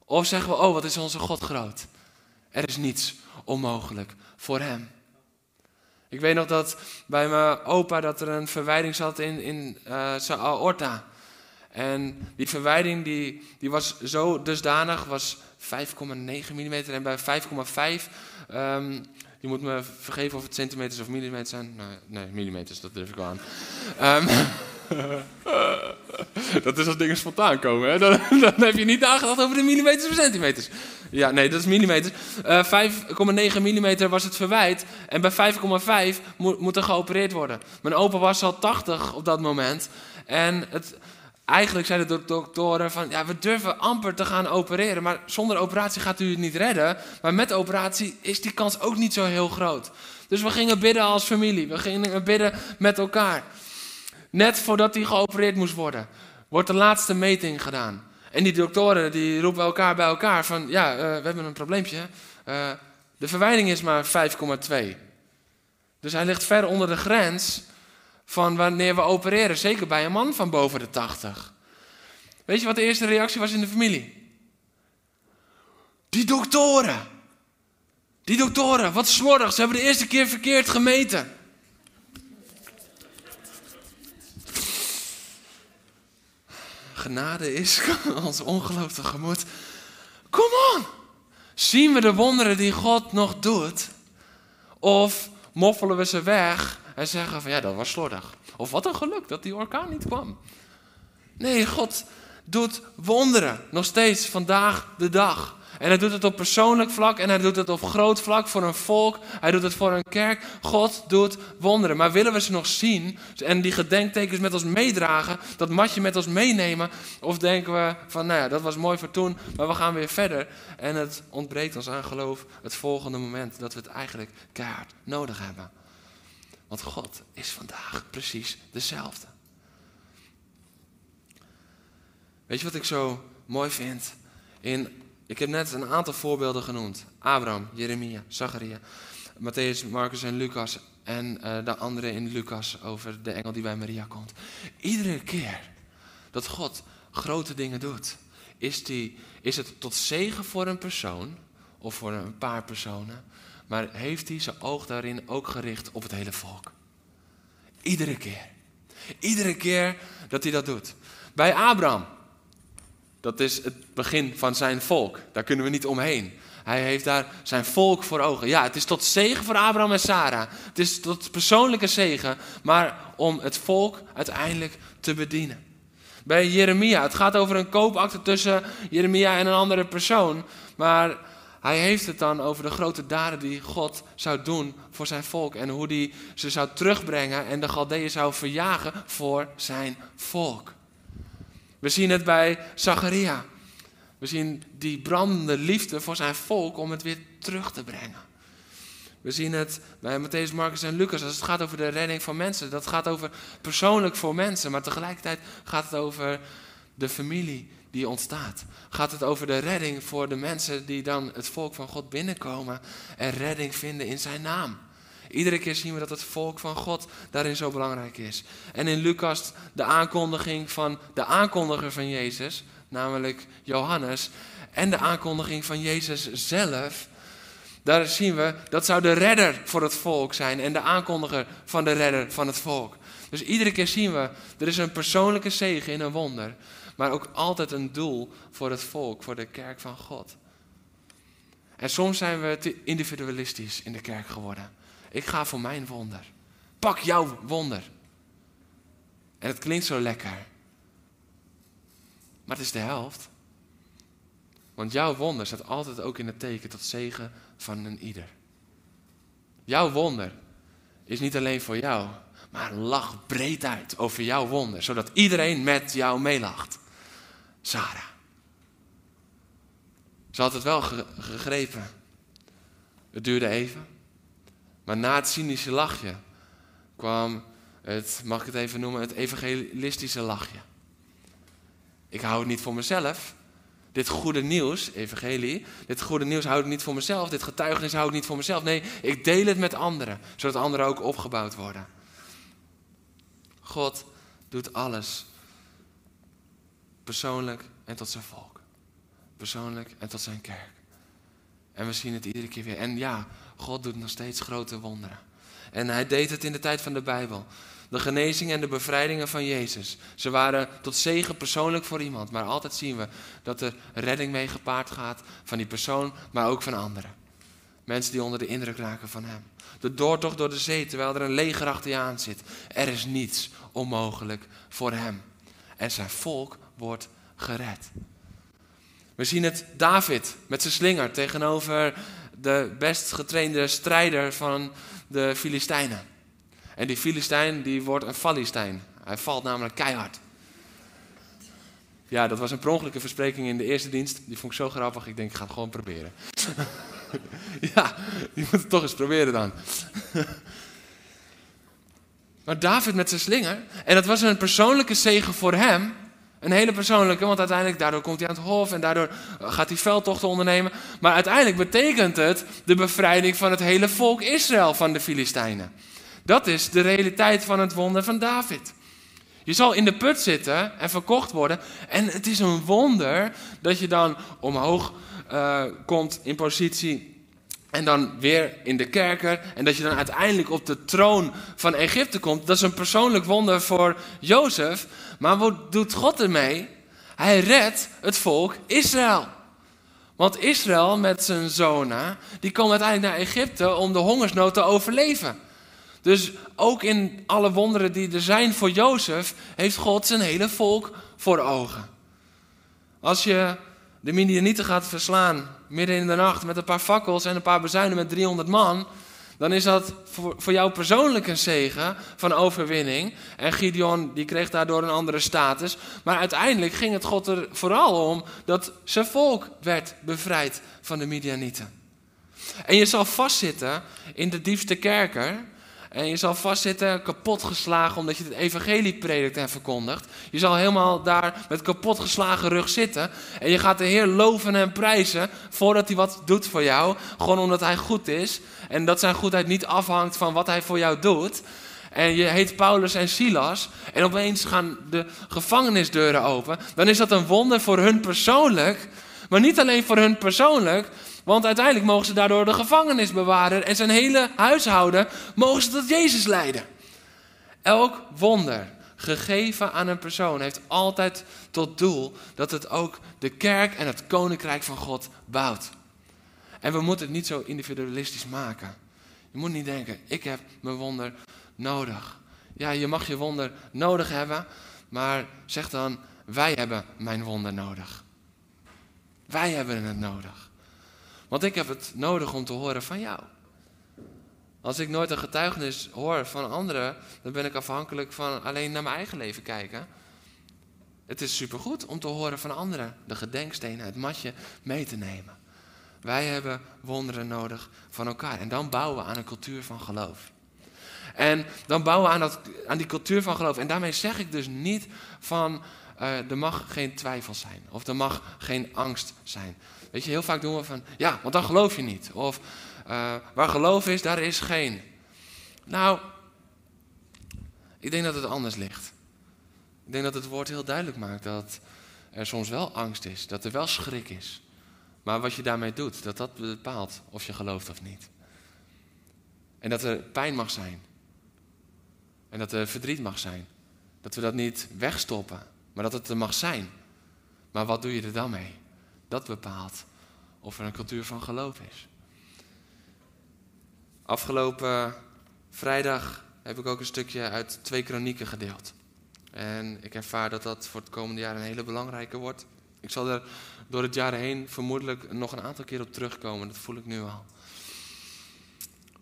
Of zeggen we, oh, wat is onze God groot? Er is niets onmogelijk voor hem. Ik weet nog dat bij mijn opa dat er een verwijding zat in, in uh, zijn aorta. En die verwijding die, die was zo dusdanig, was 5,9 mm. En bij 5,5, um, je moet me vergeven of het centimeters of millimeters zijn. Nee, nee millimeters, dat durf ik wel aan. Um, dat is als dingen spontaan komen. Hè? Dan, dan, heb je niet nagedacht over de millimeters of centimeters. Ja, nee, dat is millimeters. Uh, eh, 5,9 mm was het verwijt. En bij 5,5 moet, moet er geopereerd worden. Mijn opa was al 80 op dat moment. En het, Eigenlijk zeiden de doktoren van, ja, we durven amper te gaan opereren, maar zonder operatie gaat u het niet redden. Maar met operatie is die kans ook niet zo heel groot. Dus we gingen bidden als familie, we gingen bidden met elkaar. Net voordat hij geopereerd moest worden, wordt de laatste meting gedaan. En die doktoren die roepen elkaar bij elkaar van, ja, uh, we hebben een probleempje. Uh, de verwijding is maar 5,2. Dus hij ligt ver onder de grens van wanneer we opereren. Zeker bij een man van boven de 80. Weet je wat de eerste reactie was in de familie? Die doktoren. Die doktoren, wat slordig. Ze hebben de eerste keer verkeerd gemeten. Genade is ons ongeloof tegemoet. Kom on! Zien we de wonderen die God nog doet? Of moffelen we ze weg en zeggen van ja, dat was slordig. Of wat een geluk dat die orkaan niet kwam. Nee, God doet wonderen. Nog steeds vandaag de dag. En hij doet het op persoonlijk vlak en hij doet het op groot vlak voor een volk. Hij doet het voor een kerk. God doet wonderen. Maar willen we ze nog zien en die gedenktekens met ons meedragen, dat matje met ons meenemen? Of denken we van, nou ja, dat was mooi voor toen, maar we gaan weer verder. En het ontbreekt ons aan geloof het volgende moment dat we het eigenlijk keihard nodig hebben. Want God is vandaag precies dezelfde. Weet je wat ik zo mooi vind? In, ik heb net een aantal voorbeelden genoemd. Abraham, Jeremia, Zacharia, Matthäus, Marcus en Lucas. En uh, de andere in Lucas over de engel die bij Maria komt. Iedere keer dat God grote dingen doet, is, die, is het tot zegen voor een persoon of voor een paar personen. Maar heeft hij zijn oog daarin ook gericht op het hele volk? Iedere keer. Iedere keer dat hij dat doet. Bij Abraham dat is het begin van zijn volk. Daar kunnen we niet omheen. Hij heeft daar zijn volk voor ogen. Ja, het is tot zegen voor Abraham en Sarah. Het is tot persoonlijke zegen, maar om het volk uiteindelijk te bedienen. Bij Jeremia, het gaat over een koopakte tussen Jeremia en een andere persoon. Maar hij heeft het dan over de grote daden die God zou doen voor zijn volk. En hoe hij ze zou terugbrengen en de Galdeeën zou verjagen voor zijn volk. We zien het bij Zacharia. We zien die brandende liefde voor zijn volk om het weer terug te brengen. We zien het bij Matthäus, Marcus en Lucas als het gaat over de redding van mensen. Dat gaat over persoonlijk voor mensen, maar tegelijkertijd gaat het over de familie die ontstaat. Gaat het over de redding voor de mensen die dan het volk van God binnenkomen en redding vinden in zijn naam. Iedere keer zien we dat het volk van God daarin zo belangrijk is. En in Lucas de aankondiging van de aankondiger van Jezus, namelijk Johannes, en de aankondiging van Jezus zelf. Daar zien we, dat zou de redder voor het volk zijn en de aankondiger van de redder van het volk. Dus iedere keer zien we, er is een persoonlijke zegen in een wonder, maar ook altijd een doel voor het volk, voor de kerk van God. En soms zijn we te individualistisch in de kerk geworden. Ik ga voor mijn wonder. Pak jouw wonder. En het klinkt zo lekker. Maar het is de helft. Want jouw wonder staat altijd ook in het teken tot zegen van een ieder. Jouw wonder is niet alleen voor jou, maar lach breed uit over jouw wonder, zodat iedereen met jou meelacht. Sarah. Ze had het wel gegrepen. Het duurde even. Maar na het cynische lachje kwam het, mag ik het even noemen, het evangelistische lachje. Ik hou het niet voor mezelf. Dit goede nieuws, evangelie, dit goede nieuws hou ik niet voor mezelf. Dit getuigenis hou ik niet voor mezelf. Nee, ik deel het met anderen, zodat anderen ook opgebouwd worden. God doet alles. Persoonlijk en tot zijn volk. Persoonlijk en tot zijn kerk. En we zien het iedere keer weer. En ja, God doet nog steeds grote wonderen. En hij deed het in de tijd van de Bijbel. De genezing en de bevrijdingen van Jezus. Ze waren tot zegen persoonlijk voor iemand. Maar altijd zien we dat er redding mee gepaard gaat van die persoon, maar ook van anderen. Mensen die onder de indruk raken van hem. De doortocht door de zee terwijl er een leger achter je aan zit. Er is niets onmogelijk voor hem. En zijn volk wordt gered. We zien het David met zijn slinger tegenover de best getrainde strijder van de Filistijnen. En die Filistijn die wordt een Falistijn. Hij valt namelijk keihard. Ja, dat was een prongelijke verspreking in de eerste dienst. Die vond ik zo grappig, ik denk ik ga het gewoon proberen. ja, je moet het toch eens proberen dan. maar David met zijn slinger, en dat was een persoonlijke zegen voor hem, een hele persoonlijke, want uiteindelijk daardoor komt hij aan het hof en daardoor gaat hij veldtochten ondernemen. Maar uiteindelijk betekent het de bevrijding van het hele volk Israël van de Filistijnen. Dat is de realiteit van het wonder van David. Je zal in de put zitten en verkocht worden. En het is een wonder dat je dan omhoog uh, komt in positie En dan weer in de kerker. En dat je dan uiteindelijk op de troon van Egypte komt. Dat is een persoonlijk wonder voor Jozef. Maar wat doet God ermee? Hij redt het volk Israël. Want Israël met zijn zonen, die komen uiteindelijk naar Egypte om de hongersnood te overleven. Dus ook in alle wonderen die er zijn voor Jozef, heeft God zijn hele volk voor ogen. Als je de Midianieten gaat verslaan midden in de nacht met een paar fakkels en een paar bezuinen met 300 man, dan is dat voor, jou persoonlijk een zegen van overwinning. En Gideon die kreeg daardoor een andere status. Maar uiteindelijk ging het God er vooral om dat zijn volk werd bevrijd van de Midianieten. En je zal vastzitten in de diepste kerker en je zal vastzitten, kapotgeslagen, omdat je het evangelie predikt en verkondigt. Je zal helemaal daar met kapotgeslagen rug zitten. En je gaat de Heer loven en prijzen voordat hij wat doet voor jou. Gewoon omdat hij goed is. En dat zijn goedheid niet afhangt van wat hij voor jou doet. En je heet Paulus en Silas. En opeens gaan de gevangenisdeuren open. Dan is dat een wonder voor hun persoonlijk. Maar niet alleen voor hun persoonlijk, want uiteindelijk mogen ze daardoor de gevangenisbewaarder en zijn hele huishouden mogen ze tot Jezus leiden. Elk wonder gegeven aan een persoon heeft altijd tot doel dat het ook de kerk en het koninkrijk van God bouwt. En we moeten het niet zo individualistisch maken. Je moet niet denken, ik heb mijn wonder nodig. Ja, je mag je wonder nodig hebben, maar zeg dan, wij hebben mijn wonder nodig. Wij hebben het nodig. Want ik heb het nodig om te horen van jou. Als ik nooit een getuigenis hoor van anderen, dan ben ik afhankelijk van alleen naar mijn eigen leven kijken. Het is supergoed om te horen van anderen, de gedenkstenen, het matje mee te nemen. Wij hebben wonderen nodig van elkaar. En dan bouwen we aan een cultuur van geloof. En dan bouwen we aan, dat, aan die cultuur van geloof. En daarmee zeg ik dus niet van uh, er mag geen twijfel zijn. Of er mag geen angst zijn. Weet je, heel vaak doen we van, ja, want dan geloof je niet. Of uh, waar geloof is, daar is geen. Nou, ik denk dat het anders ligt. Ik denk dat het woord heel duidelijk maakt dat er soms wel angst is, dat er wel schrik is. Maar wat je daarmee doet, dat dat bepaalt of je gelooft of niet. En dat er pijn mag zijn. En dat er verdriet mag zijn. Dat we dat niet wegstoppen, maar dat het er mag zijn. Maar wat doe je er dan mee? Dat bepaalt of er een cultuur van geloof is. Afgelopen vrijdag heb ik ook een stukje uit twee kronieken gedeeld. En ik ervaar dat dat voor het komende jaar een hele belangrijke wordt. Ik zal er door het jaar heen vermoedelijk nog een aantal keer op terugkomen. Dat voel ik nu al.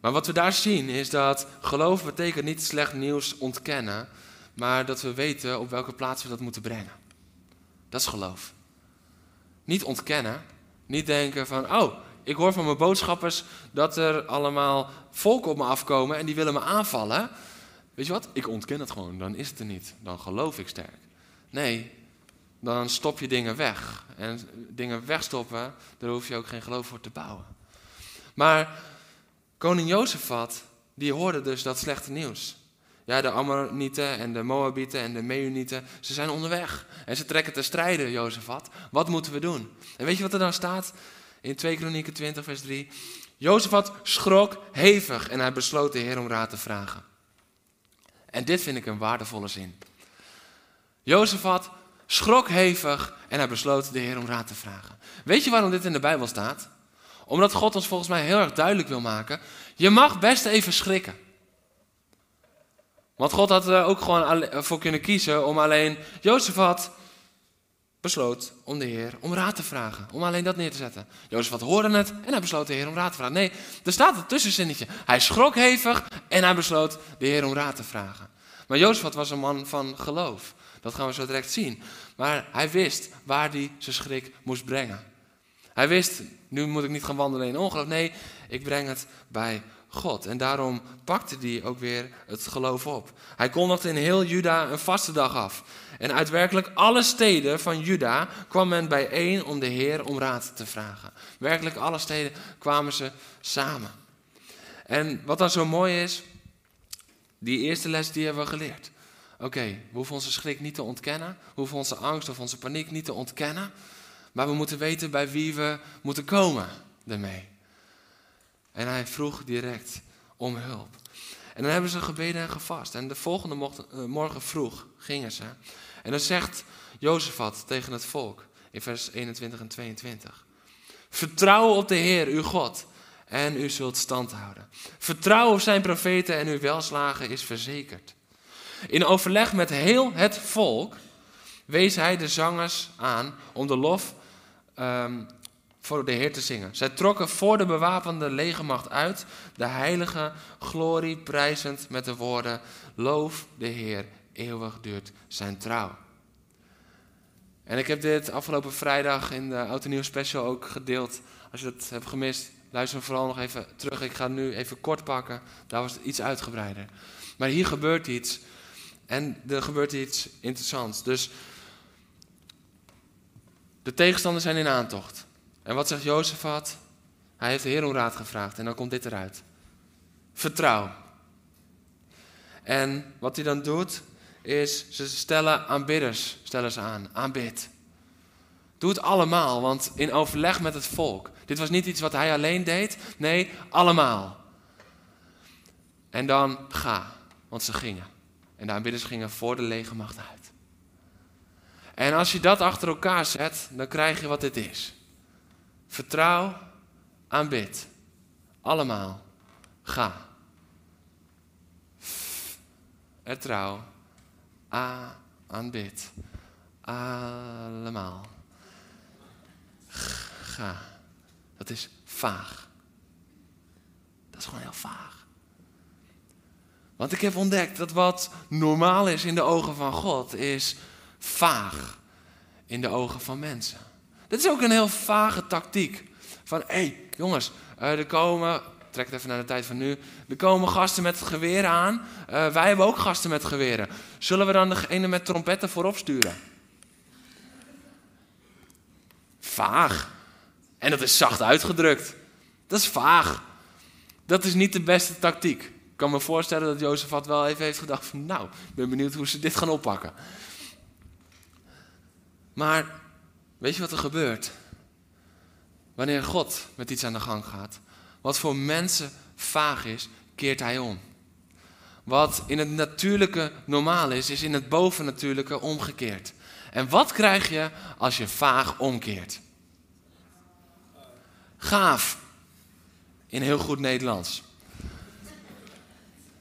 Maar wat we daar zien is dat geloof betekent niet slecht nieuws ontkennen, maar dat we weten op welke plaats we dat moeten brengen. Dat is geloof. Niet ontkennen. Niet denken van, oh, ik hoor van mijn boodschappers dat er allemaal volk op me afkomen en die willen me aanvallen. Weet je wat? Ik ontken het gewoon, dan is het er niet. Dan geloof ik sterk. Nee, dan stop je dingen weg. En dingen wegstoppen, daar hoef je ook geen geloof voor te bouwen. Maar koning Jozefat, die hoorde dus dat slechte nieuws. Ja, de Ammonieten en de Moabieten en de Meunieten, ze zijn onderweg. En ze trekken te strijden, Jozefat. Wat moeten we doen? En weet je wat er dan staat? In 2 Kronieken 20, vers 3. Jozefat schrok hevig en hij besloot de Heer om raad te vragen. En dit vind ik een waardevolle zin. Jozefat schrok hevig en hij besloot de Heer om raad te vragen. Weet je waarom dit in de Bijbel staat? Omdat God ons volgens mij heel erg duidelijk wil maken. Je mag best even schrikken. Want God had er ook gewoon voor kunnen kiezen om alleen Jozef had besloot om de Heer om raad te vragen. Om alleen dat neer te zetten. Jozef had hoorde het en hij besloot de Heer om raad te vragen. Nee, er staat een tussenzinnetje. Hij schrok hevig en hij besloot de Heer om raad te vragen. Maar Jozef was een man van geloof. Dat gaan we zo direct zien. Maar hij wist waar hij zijn schrik moest brengen. Hij wist, nu moet ik niet gaan wandelen in ongeloof. Nee, ik breng het bij God. En daarom pakte hij ook weer het geloof op. Hij kondigde in heel Juda een vaste dag af. En uit werkelijk alle steden van Juda kwam men bijeen om de Heer om raad te vragen. Werkelijk alle steden kwamen ze samen. En wat dan zo mooi is, die eerste les die hebben we geleerd. Oké, we hoeven onze schrik niet te ontkennen, we hoeven onze angst of onze paniek niet te ontkennen, maar we moeten weten bij wie we moeten komen ermee. En hij vroeg direct om hulp. En dan hebben ze gebeden en gevast. En de volgende eh, morgen vroeg gingen ze. En dan zegt Jozefat tegen het volk in vers 21 en 22. Vertrouw op de Heer, uw God, en u zult stand houden. Vertrouw op zijn profeten en uw welslagen is verzekerd. In overleg met heel het volk wees hij de zangers aan om de lof um, voor de Heer te zingen. Zij trokken voor de bewapende legermacht uit, de heilige glorie prijzend met de woorden: Loof de Heer, eeuwig duurt zijn trouw. En ik heb dit afgelopen vrijdag in de Auto Nieuw Special ook gedeeld. Als je dat hebt gemist, luister vooral nog even terug. Ik ga het nu even kort pakken. Daar was het iets uitgebreider. Maar hier gebeurt iets. En er gebeurt iets interessants. Dus de tegenstanders zijn in aantocht. En wat zegt Jozefat? Hij heeft de Heer om raad gevraagd en dan komt dit eruit. Vertrouw. En wat hij dan doet, is ze stellen aanbidders stellen ze aan. Aanbid. Doe het allemaal, want in overleg met het volk. Dit was niet iets wat hij alleen deed. Nee, allemaal. En dan ga, want ze gingen. En de aanbidders gingen voor de legermacht uit. En als je dat achter elkaar zet, dan krijg je wat dit is. Vertrouw, aanbid. Allemaal. Ga. Vertrouw. A, aanbid. Allemaal. Ga. Dat is vaag. Dat is gewoon heel vaag. Want ik heb ontdekt dat wat normaal is in de ogen van God, is vaag in de ogen van mensen. Dit is ook een heel vage tactiek. Van, hé hey, jongens, uh, er komen, trek het even naar de tijd van nu, er komen gasten met geweren aan. Uh, wij hebben ook gasten met geweren. Zullen we dan degene met trompetten voorop sturen? Vaag. En dat is zacht uitgedrukt. Dat is vaag. Dat is niet de beste tactiek. Ik kan me voorstellen dat Jozefat wel even heeft gedacht van, nou, ik ben benieuwd hoe ze dit gaan oppakken. Maar weet je wat er gebeurt? Wanneer God met iets aan de gang gaat, wat voor mensen vaag is, keert hij om. Wat in het natuurlijke normaal is, is in het bovennatuurlijke omgekeerd. En wat krijg je als je vaag omkeert? Gaaf. In heel goed Nederlands.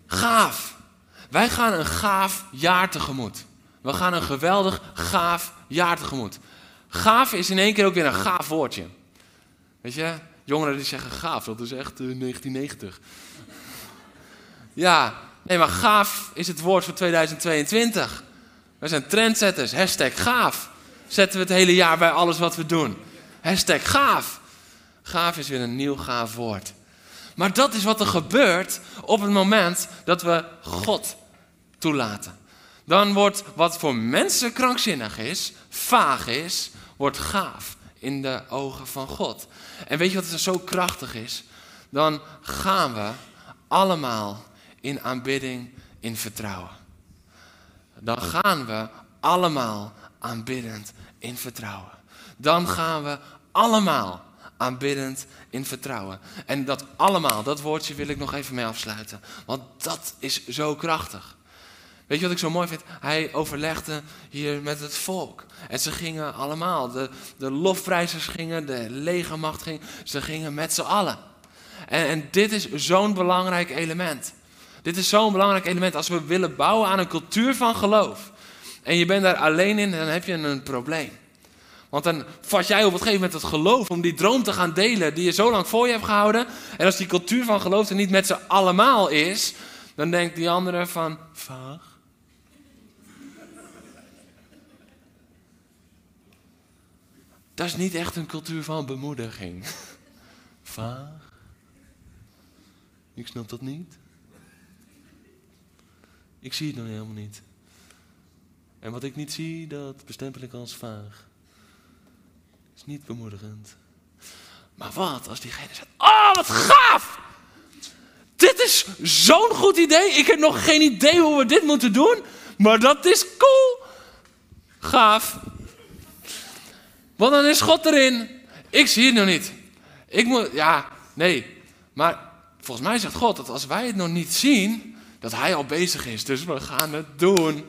Gaaf. Wij gaan een gaaf jaar tegemoet. We gaan een geweldig gaaf jaar tegemoet. Gaaf is in één keer ook weer een gaaf woordje. Weet je, jongeren die zeggen gaaf, dat is echt 1990. Eh, ja, nee, maar gaaf is het woord voor 2022. Wij zijn trendsetters. Hashtag gaaf. Zetten we het hele jaar bij alles wat we doen. Hashtag gaaf. Gaaf is weer een nieuw gaaf woord. Maar dat is wat er gebeurt op het moment dat we God toelaten. Dan wordt wat voor mensen krankzinnig is, vaag is, wordt gaaf in de ogen van God. En weet je wat er zo krachtig is? Dan gaan we allemaal in aanbidding, in vertrouwen. Dan gaan we allemaal aanbiddend in vertrouwen. Dan gaan we allemaal aanbiddend in vertrouwen. En dat allemaal, dat woordje wil ik nog even mee afsluiten. Want dat is zo krachtig. Weet je wat ik zo mooi vind? Hij overlegde hier met het volk. En ze gingen allemaal. De, de lofprijzers gingen, de legermacht ging. Ze gingen met z'n allen. En, dit is zo'n belangrijk element. Dit is zo'n belangrijk element als we willen bouwen aan een cultuur van geloof. En je bent daar alleen in, dan heb je een probleem. Want dan vat jij op een gegeven moment het geloof om die droom te gaan delen die je zo lang voor je hebt gehouden. En als die cultuur van geloof er niet met z'n allemaal is, dan denkt die andere van, vaag. Dat is niet echt een cultuur van bemoediging. Vaag. Ik snap dat niet. Ik zie het nog helemaal niet. En wat ik niet zie, dat bestempel ik als vaag. Is niet bemoedigend. Maar wat als diegene zegt: Oh, wat gaaf! Dit is zo'n goed idee. Ik heb nog geen idee hoe we dit moeten doen. Maar dat is cool. Gaaf. Want dan is God erin. Ik zie het nog niet. Ik moet, ja, nee. Maar volgens mij zegt God dat als wij het nog niet zien, dat Hij al bezig is. Dus we gaan het doen.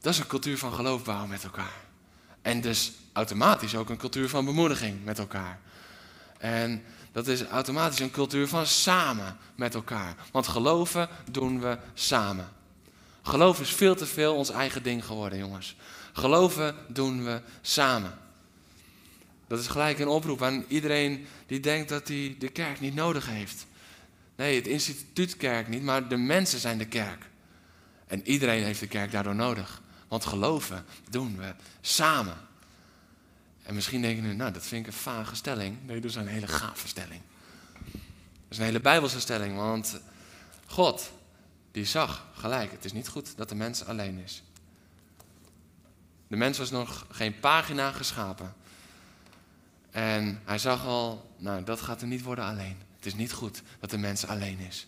Dat is een cultuur van geloof bouwen met elkaar. En dus automatisch ook een cultuur van bemoediging met elkaar. En dat is automatisch een cultuur van samen met elkaar. Want geloven doen we samen. Geloof is veel te veel ons eigen ding geworden, jongens. Geloven doen we samen. Dat is gelijk een oproep aan iedereen die denkt dat hij de kerk niet nodig heeft. Nee, het instituut kerk niet, maar de mensen zijn de kerk. En iedereen heeft de kerk daardoor nodig. Want geloven doen we samen. En misschien denk je nu, nou, dat vind ik een vage stelling. Nee, dat is een hele gave stelling. Dat is een hele bijbelse stelling, want God, die zag gelijk, het is niet goed dat de mens alleen is. De mens was nog geen pagina geschapen. En hij zag al, nou, dat gaat er niet worden alleen. Het is niet goed dat de mens alleen is.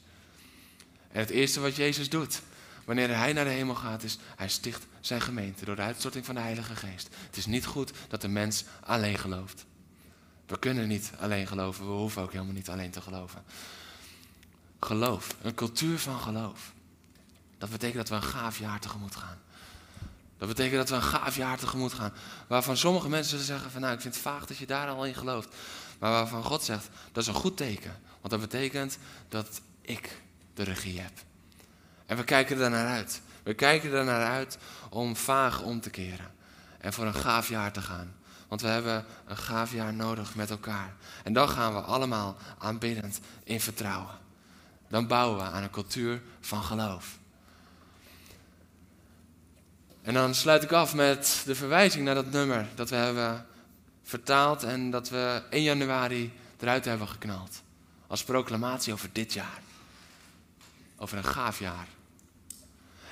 En het eerste wat Jezus doet, wanneer hij naar de hemel gaat, is hij sticht zijn gemeente door de uitstorting van de Heilige Geest. Het is niet goed dat de mens alleen gelooft. We kunnen niet alleen geloven, we hoeven ook helemaal niet alleen te geloven. Geloof, een cultuur van geloof. Dat betekent dat we een gaaf jaar tegemoet gaan. Dat betekent dat we een gaaf jaar tegemoet gaan. Waarvan sommige mensen zeggen van nou ik vind het vaag dat je daar al in gelooft. Maar waarvan God zegt dat is een goed teken. Want dat betekent dat ik de regie heb. En we kijken er naar uit. We kijken er naar uit om vaag om te keren. En voor een gaaf jaar te gaan. Want we hebben een gaaf jaar nodig met elkaar. En dan gaan we allemaal aanbiddend in vertrouwen. Dan bouwen we aan een cultuur van geloof. En dan sluit ik af met de verwijzing naar dat nummer dat we hebben vertaald en dat we 1 januari eruit hebben geknald. Als proclamatie over dit jaar. Over een gaaf jaar.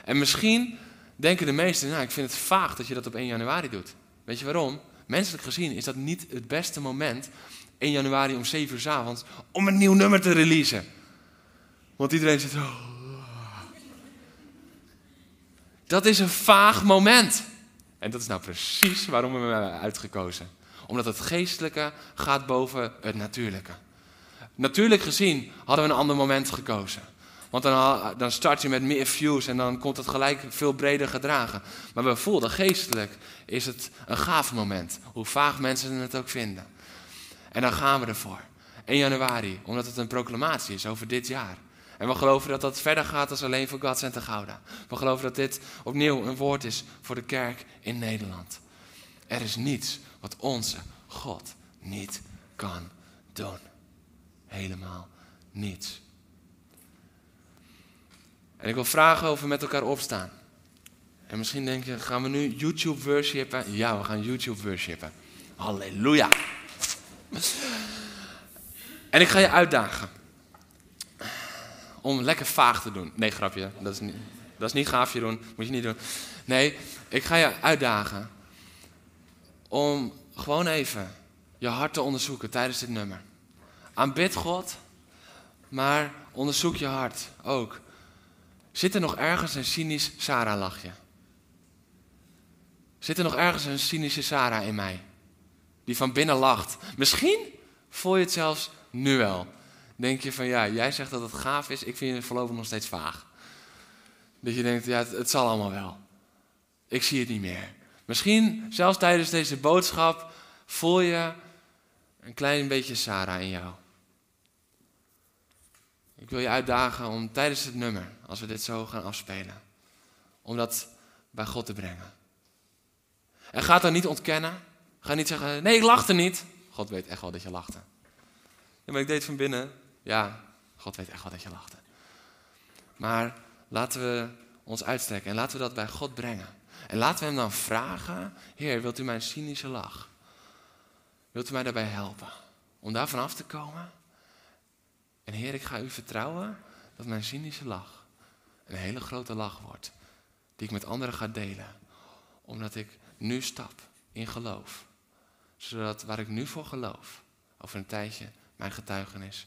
En misschien denken de meesten, nou ik vind het vaag dat je dat op 1 januari doet. Weet je waarom? Menselijk gezien is dat niet het beste moment, 1 januari om 7 uur s avonds, om een nieuw nummer te releasen. Want iedereen zit, oh, dat is een vaag moment. En dat is nou precies waarom we hem hebben uitgekozen. Omdat het geestelijke gaat boven het natuurlijke. Natuurlijk gezien hadden we een ander moment gekozen. Want dan, dan start je met meer views en dan komt het gelijk veel breder gedragen. Maar we voelden geestelijk is het een gaaf moment. Hoe vaag mensen het ook vinden. En dan gaan we ervoor. 1 januari, omdat het een proclamatie is over dit jaar. En we geloven dat dat verder gaat dan alleen voor God Center Gouda. We geloven dat dit opnieuw een woord is voor de kerk in Nederland. Er is niets wat onze God niet kan doen. Helemaal niets. En ik wil vragen we met elkaar opstaan. En misschien denk je, gaan we nu YouTube worshipen? Ja, we gaan YouTube worshipen. Halleluja. En ik ga je uitdagen om lekker vaag te doen. Nee, grapje. Dat is niet, dat is niet gaaf, doen. Moet je niet doen. Nee, ik ga je uitdagen om gewoon even je hart te onderzoeken tijdens dit nummer. Aanbid God, maar onderzoek je hart ook. Zit er nog ergens een cynisch Sarah-lachje? Zit er nog ergens een cynische Sarah in mij? Die van binnen lacht. Misschien voel je het zelfs nu wel denk je van ja, jij zegt dat het gaaf is, ik vind het voorlopig nog steeds vaag. Dat je denkt, ja, het, zal allemaal wel. Ik zie het niet meer. Misschien zelfs tijdens deze boodschap voel je een klein beetje Sarah in jou. Ik wil je uitdagen om tijdens het nummer, als we dit zo gaan afspelen, om dat bij God te brengen. En ga dan niet ontkennen. Ga niet zeggen, nee, ik lachte niet. God weet echt wel dat je lachte. Ja, maar ik deed van binnen. Ja, God weet echt wel dat je lachte. Maar laten we ons uitstrekken en laten we dat bij God brengen. En laten we hem dan vragen: Heer, wilt u mijn cynische lach? Wilt u mij daarbij helpen om daarvan af te komen? En Heer, ik ga u vertrouwen dat mijn cynische lach een hele grote lach wordt, die ik met anderen ga delen, omdat ik nu stap in geloof, zodat waar ik nu voor geloof, over een tijdje mijn getuigenis